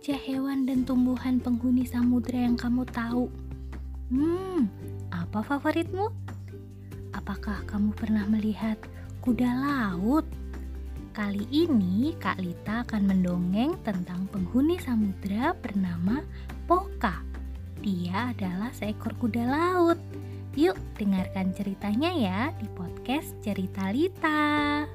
saja hewan dan tumbuhan penghuni samudera yang kamu tahu? Hmm, apa favoritmu? Apakah kamu pernah melihat kuda laut? Kali ini Kak Lita akan mendongeng tentang penghuni samudera bernama Poka. Dia adalah seekor kuda laut. Yuk dengarkan ceritanya ya di podcast Cerita Lita.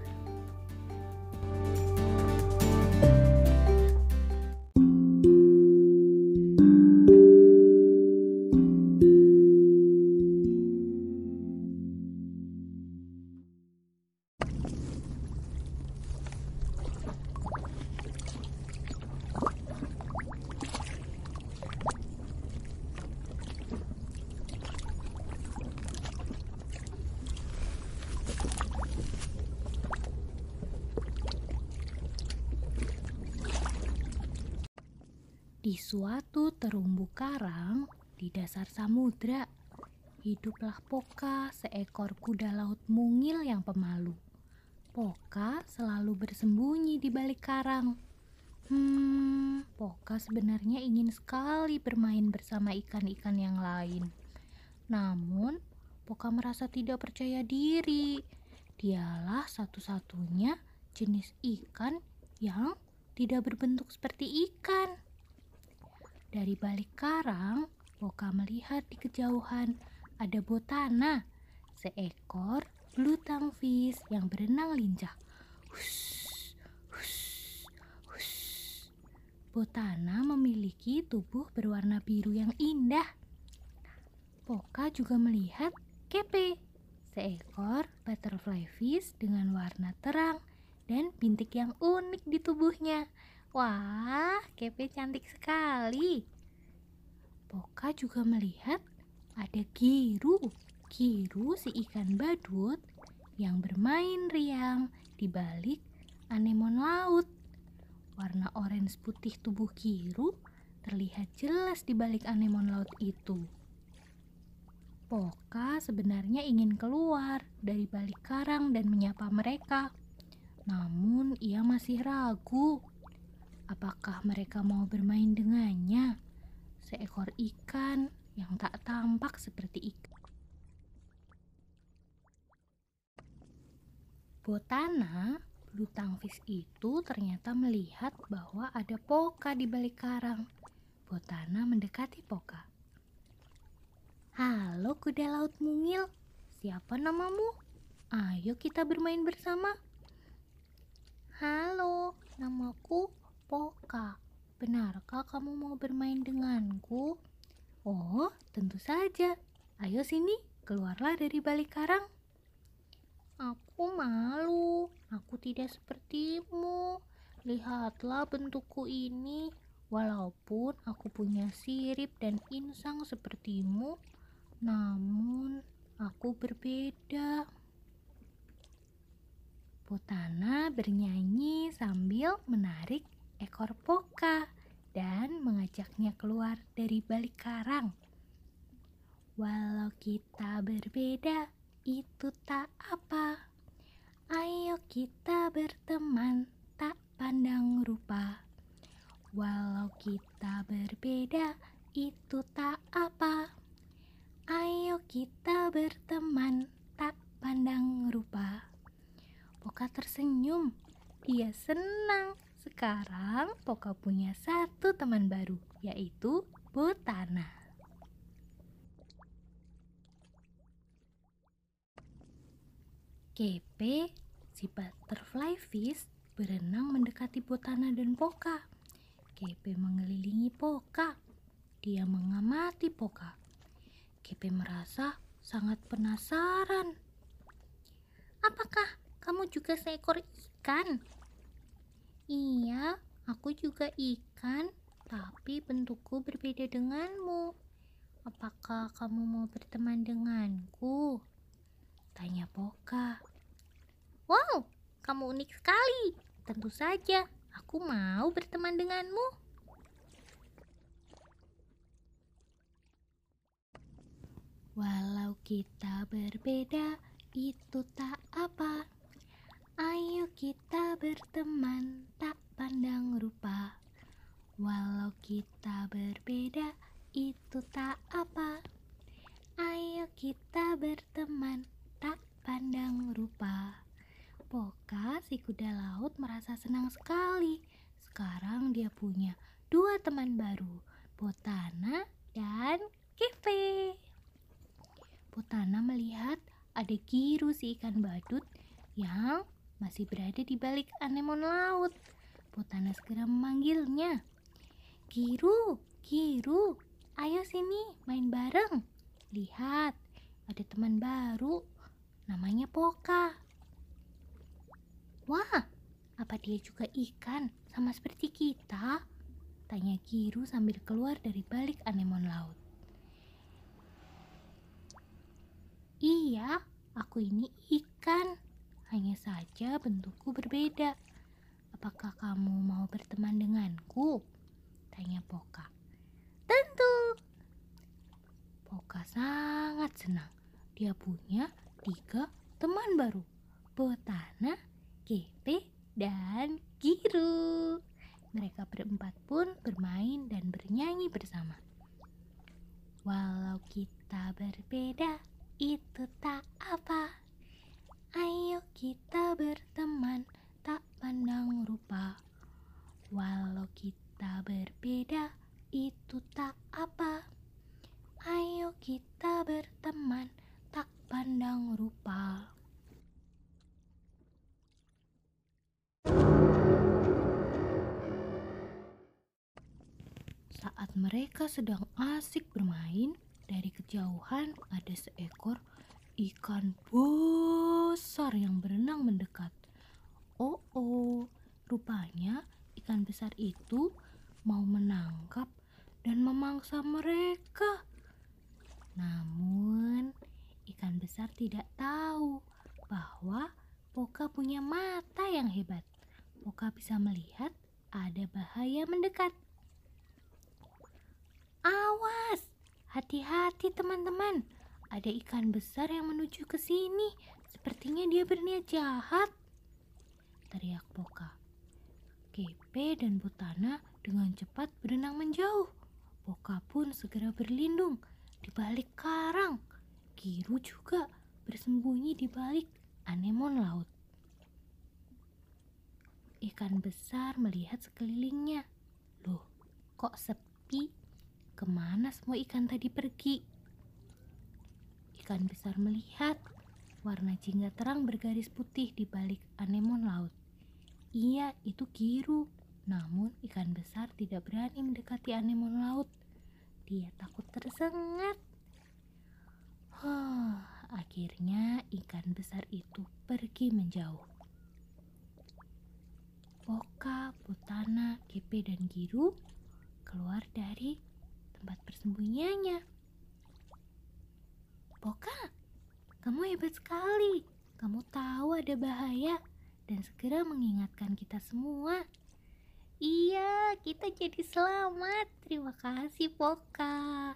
Di suatu terumbu karang di dasar samudra, hiduplah Poka, seekor kuda laut mungil yang pemalu. Poka selalu bersembunyi di balik karang. Hmm, Poka sebenarnya ingin sekali bermain bersama ikan-ikan yang lain. Namun, Poka merasa tidak percaya diri. Dialah satu-satunya jenis ikan yang tidak berbentuk seperti ikan. Dari balik karang, Poka melihat di kejauhan ada Botana, seekor blue tonguefish yang berenang lincah. Hush, hush, hush. Botana memiliki tubuh berwarna biru yang indah. Poka juga melihat Kepe, seekor butterfly fish dengan warna terang dan bintik yang unik di tubuhnya. Wah, Kepe cantik sekali. Poka juga melihat ada Giru. Giru si ikan badut yang bermain riang di balik anemon laut. Warna orange putih tubuh Giru terlihat jelas di balik anemon laut itu. Poka sebenarnya ingin keluar dari balik karang dan menyapa mereka. Namun ia masih ragu Apakah mereka mau bermain dengannya? Seekor ikan yang tak tampak seperti ikan. Botana, blue tonguefish itu ternyata melihat bahwa ada Poka di balik karang. Botana mendekati Poka. Halo kuda laut mungil, siapa namamu? Ayo kita bermain bersama. Halo, namaku Poka. Benarkah kamu mau bermain denganku? Oh, tentu saja. Ayo sini, keluarlah dari balik karang. Aku malu, aku tidak sepertimu. Lihatlah bentukku ini. Walaupun aku punya sirip dan insang sepertimu, namun aku berbeda. Botana bernyanyi sambil menarik ekor Poka dan mengajaknya keluar dari balik karang. Walau kita berbeda, itu tak apa. Ayo kita berteman, tak pandang rupa. Walau kita berbeda, itu tak apa. Ayo kita berteman, tak pandang rupa. Poka tersenyum. Dia senang. Sekarang Poka punya satu teman baru, yaitu Botana. Kepe, si butterfly fish, berenang mendekati Botana dan Poka. Kepe mengelilingi Poka. Dia mengamati Poka. Kepe merasa sangat penasaran. Apakah kamu juga seekor ikan? Iya, aku juga ikan, tapi bentukku berbeda denganmu. Apakah kamu mau berteman denganku? Tanya Poka. Wow, kamu unik sekali. Tentu saja, aku mau berteman denganmu. Walau kita berbeda, itu tak apa. Ayo kita berteman, tak pandang rupa. Walau berbeda, itu tak apa. Ayo kita berteman, tak pandang rupa. Poka, si kuda laut, merasa senang sekali. Sekarang dia punya dua teman baru, Botana dan Kepe. Botana melihat ada Giru si ikan badut yang masih berada di balik anemon laut. Botana segera memanggilnya. Giru, Giru, ayo sini main bareng. Lihat, ada teman baru, namanya Poka. Wah, apa dia juga ikan sama seperti kita? Tanya Giru sambil keluar dari balik anemon laut. Iya, aku ini ikan. Hanya saja bentukku berbeda. Apakah kamu mau berteman denganku? Poka. Tentu. Poka sangat senang. Dia punya tiga teman baru. Botana, Kepe, dan Giru. Mereka berempat pun bermain dan bernyanyi bersama. Walau kita berbeda, itu tak apa. Ayo kita berteman, Saat mereka sedang asik bermain, dari kejauhan ada seekor ikan besar yang berenang mendekat. Oh, oh, rupanya ikan besar itu mau menangkap dan memangsa mereka. Namun, ikan besar tidak tahu bahwa Poka punya mata yang hebat. Poka bisa melihat ada bahaya mendekat. Awas, Hati-hati teman-teman, ada ikan besar yang menuju ke sini. Sepertinya dia berniat jahat. Teriak Poka. Kepe dan Butana dengan cepat berenang menjauh. Poka pun segera berlindung di balik karang. Kiru juga bersembunyi di balik anemon laut. Ikan besar melihat sekelilingnya. Loh, kok sepi? Ke mana semua ikan tadi pergi? Ikan besar melihat warna jingga terang bergaris putih di balik anemon laut. Iya, itu Giru. Namun ikan besar tidak berani mendekati anemon laut. Dia takut tersengat. Huh, akhirnya ikan besar itu pergi menjauh. Poka, Putana, Kepe, dan Giru keluar dari tempat persembunyiannya. Poka, kamu hebat sekali. Kamu tahu ada bahaya dan segera mengingatkan kita semua. Iya, kita jadi selamat. Terima kasih, Poka.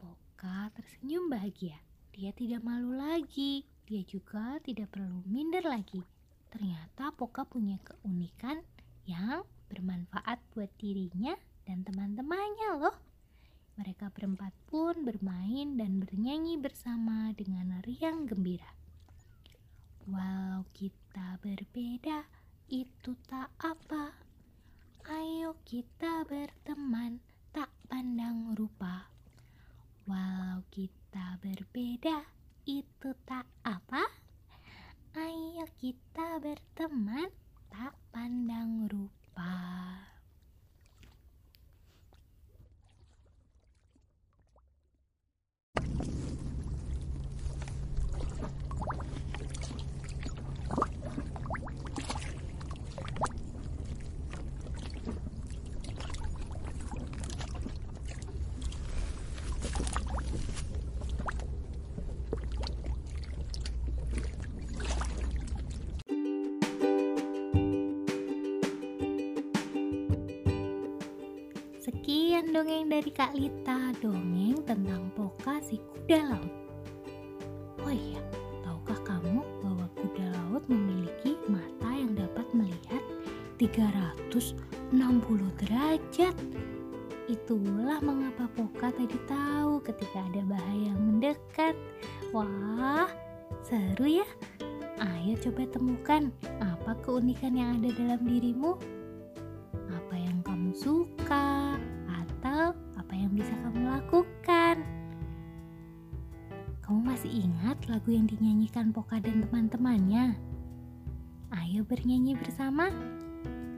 Poka tersenyum bahagia. Dia tidak malu lagi. Dia juga tidak perlu minder lagi. Ternyata Poka punya keunikan yang bermanfaat buat dirinya dan teman-temannya loh. Mereka berempat pun bermain dan bernyanyi bersama dengan riang gembira. Walau kita berbeda, itu tak apa. Ayo kita berteman, tak pandang rupa. Walau kita berbeda, itu tak apa. Ayo kita berteman, tak pandang rupa. Sekian dongeng dari Kak Lita, dongeng tentang Poka si kuda laut. Oh iya, tahukah kamu bahwa kuda laut memiliki mata yang dapat melihat 360 derajat. Itulah mengapa Poka tadi tahu ketika ada bahaya mendekat. Wah, seru ya. Ayo coba temukan apa keunikan yang ada dalam dirimu. Apa yang kamu suka yang bisa kamu lakukan. Kamu masih ingat lagu yang dinyanyikan Poka dan teman-temannya? Ayo bernyanyi bersama.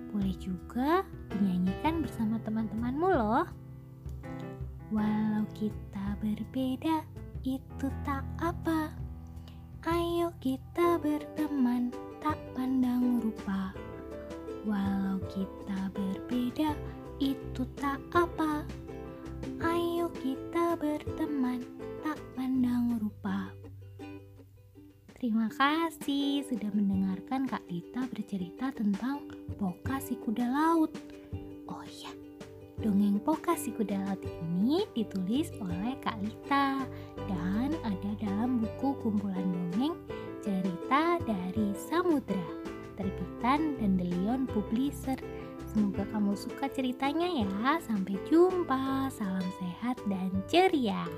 Boleh juga dinyanyikan bersama teman-temanmu loh. Walau kita berbeda, itu tak apa. Ayo kita berteman, kasih sudah mendengarkan Kak Lita bercerita tentang Poka si kuda laut. Oh iya, dongeng Poka si kuda laut ini ditulis oleh Kak Lita dan ada dalam buku kumpulan dongeng cerita dari Samudra terbitan Dandelion Publisher. Semoga kamu suka ceritanya ya. Sampai jumpa. Salam sehat dan ceria.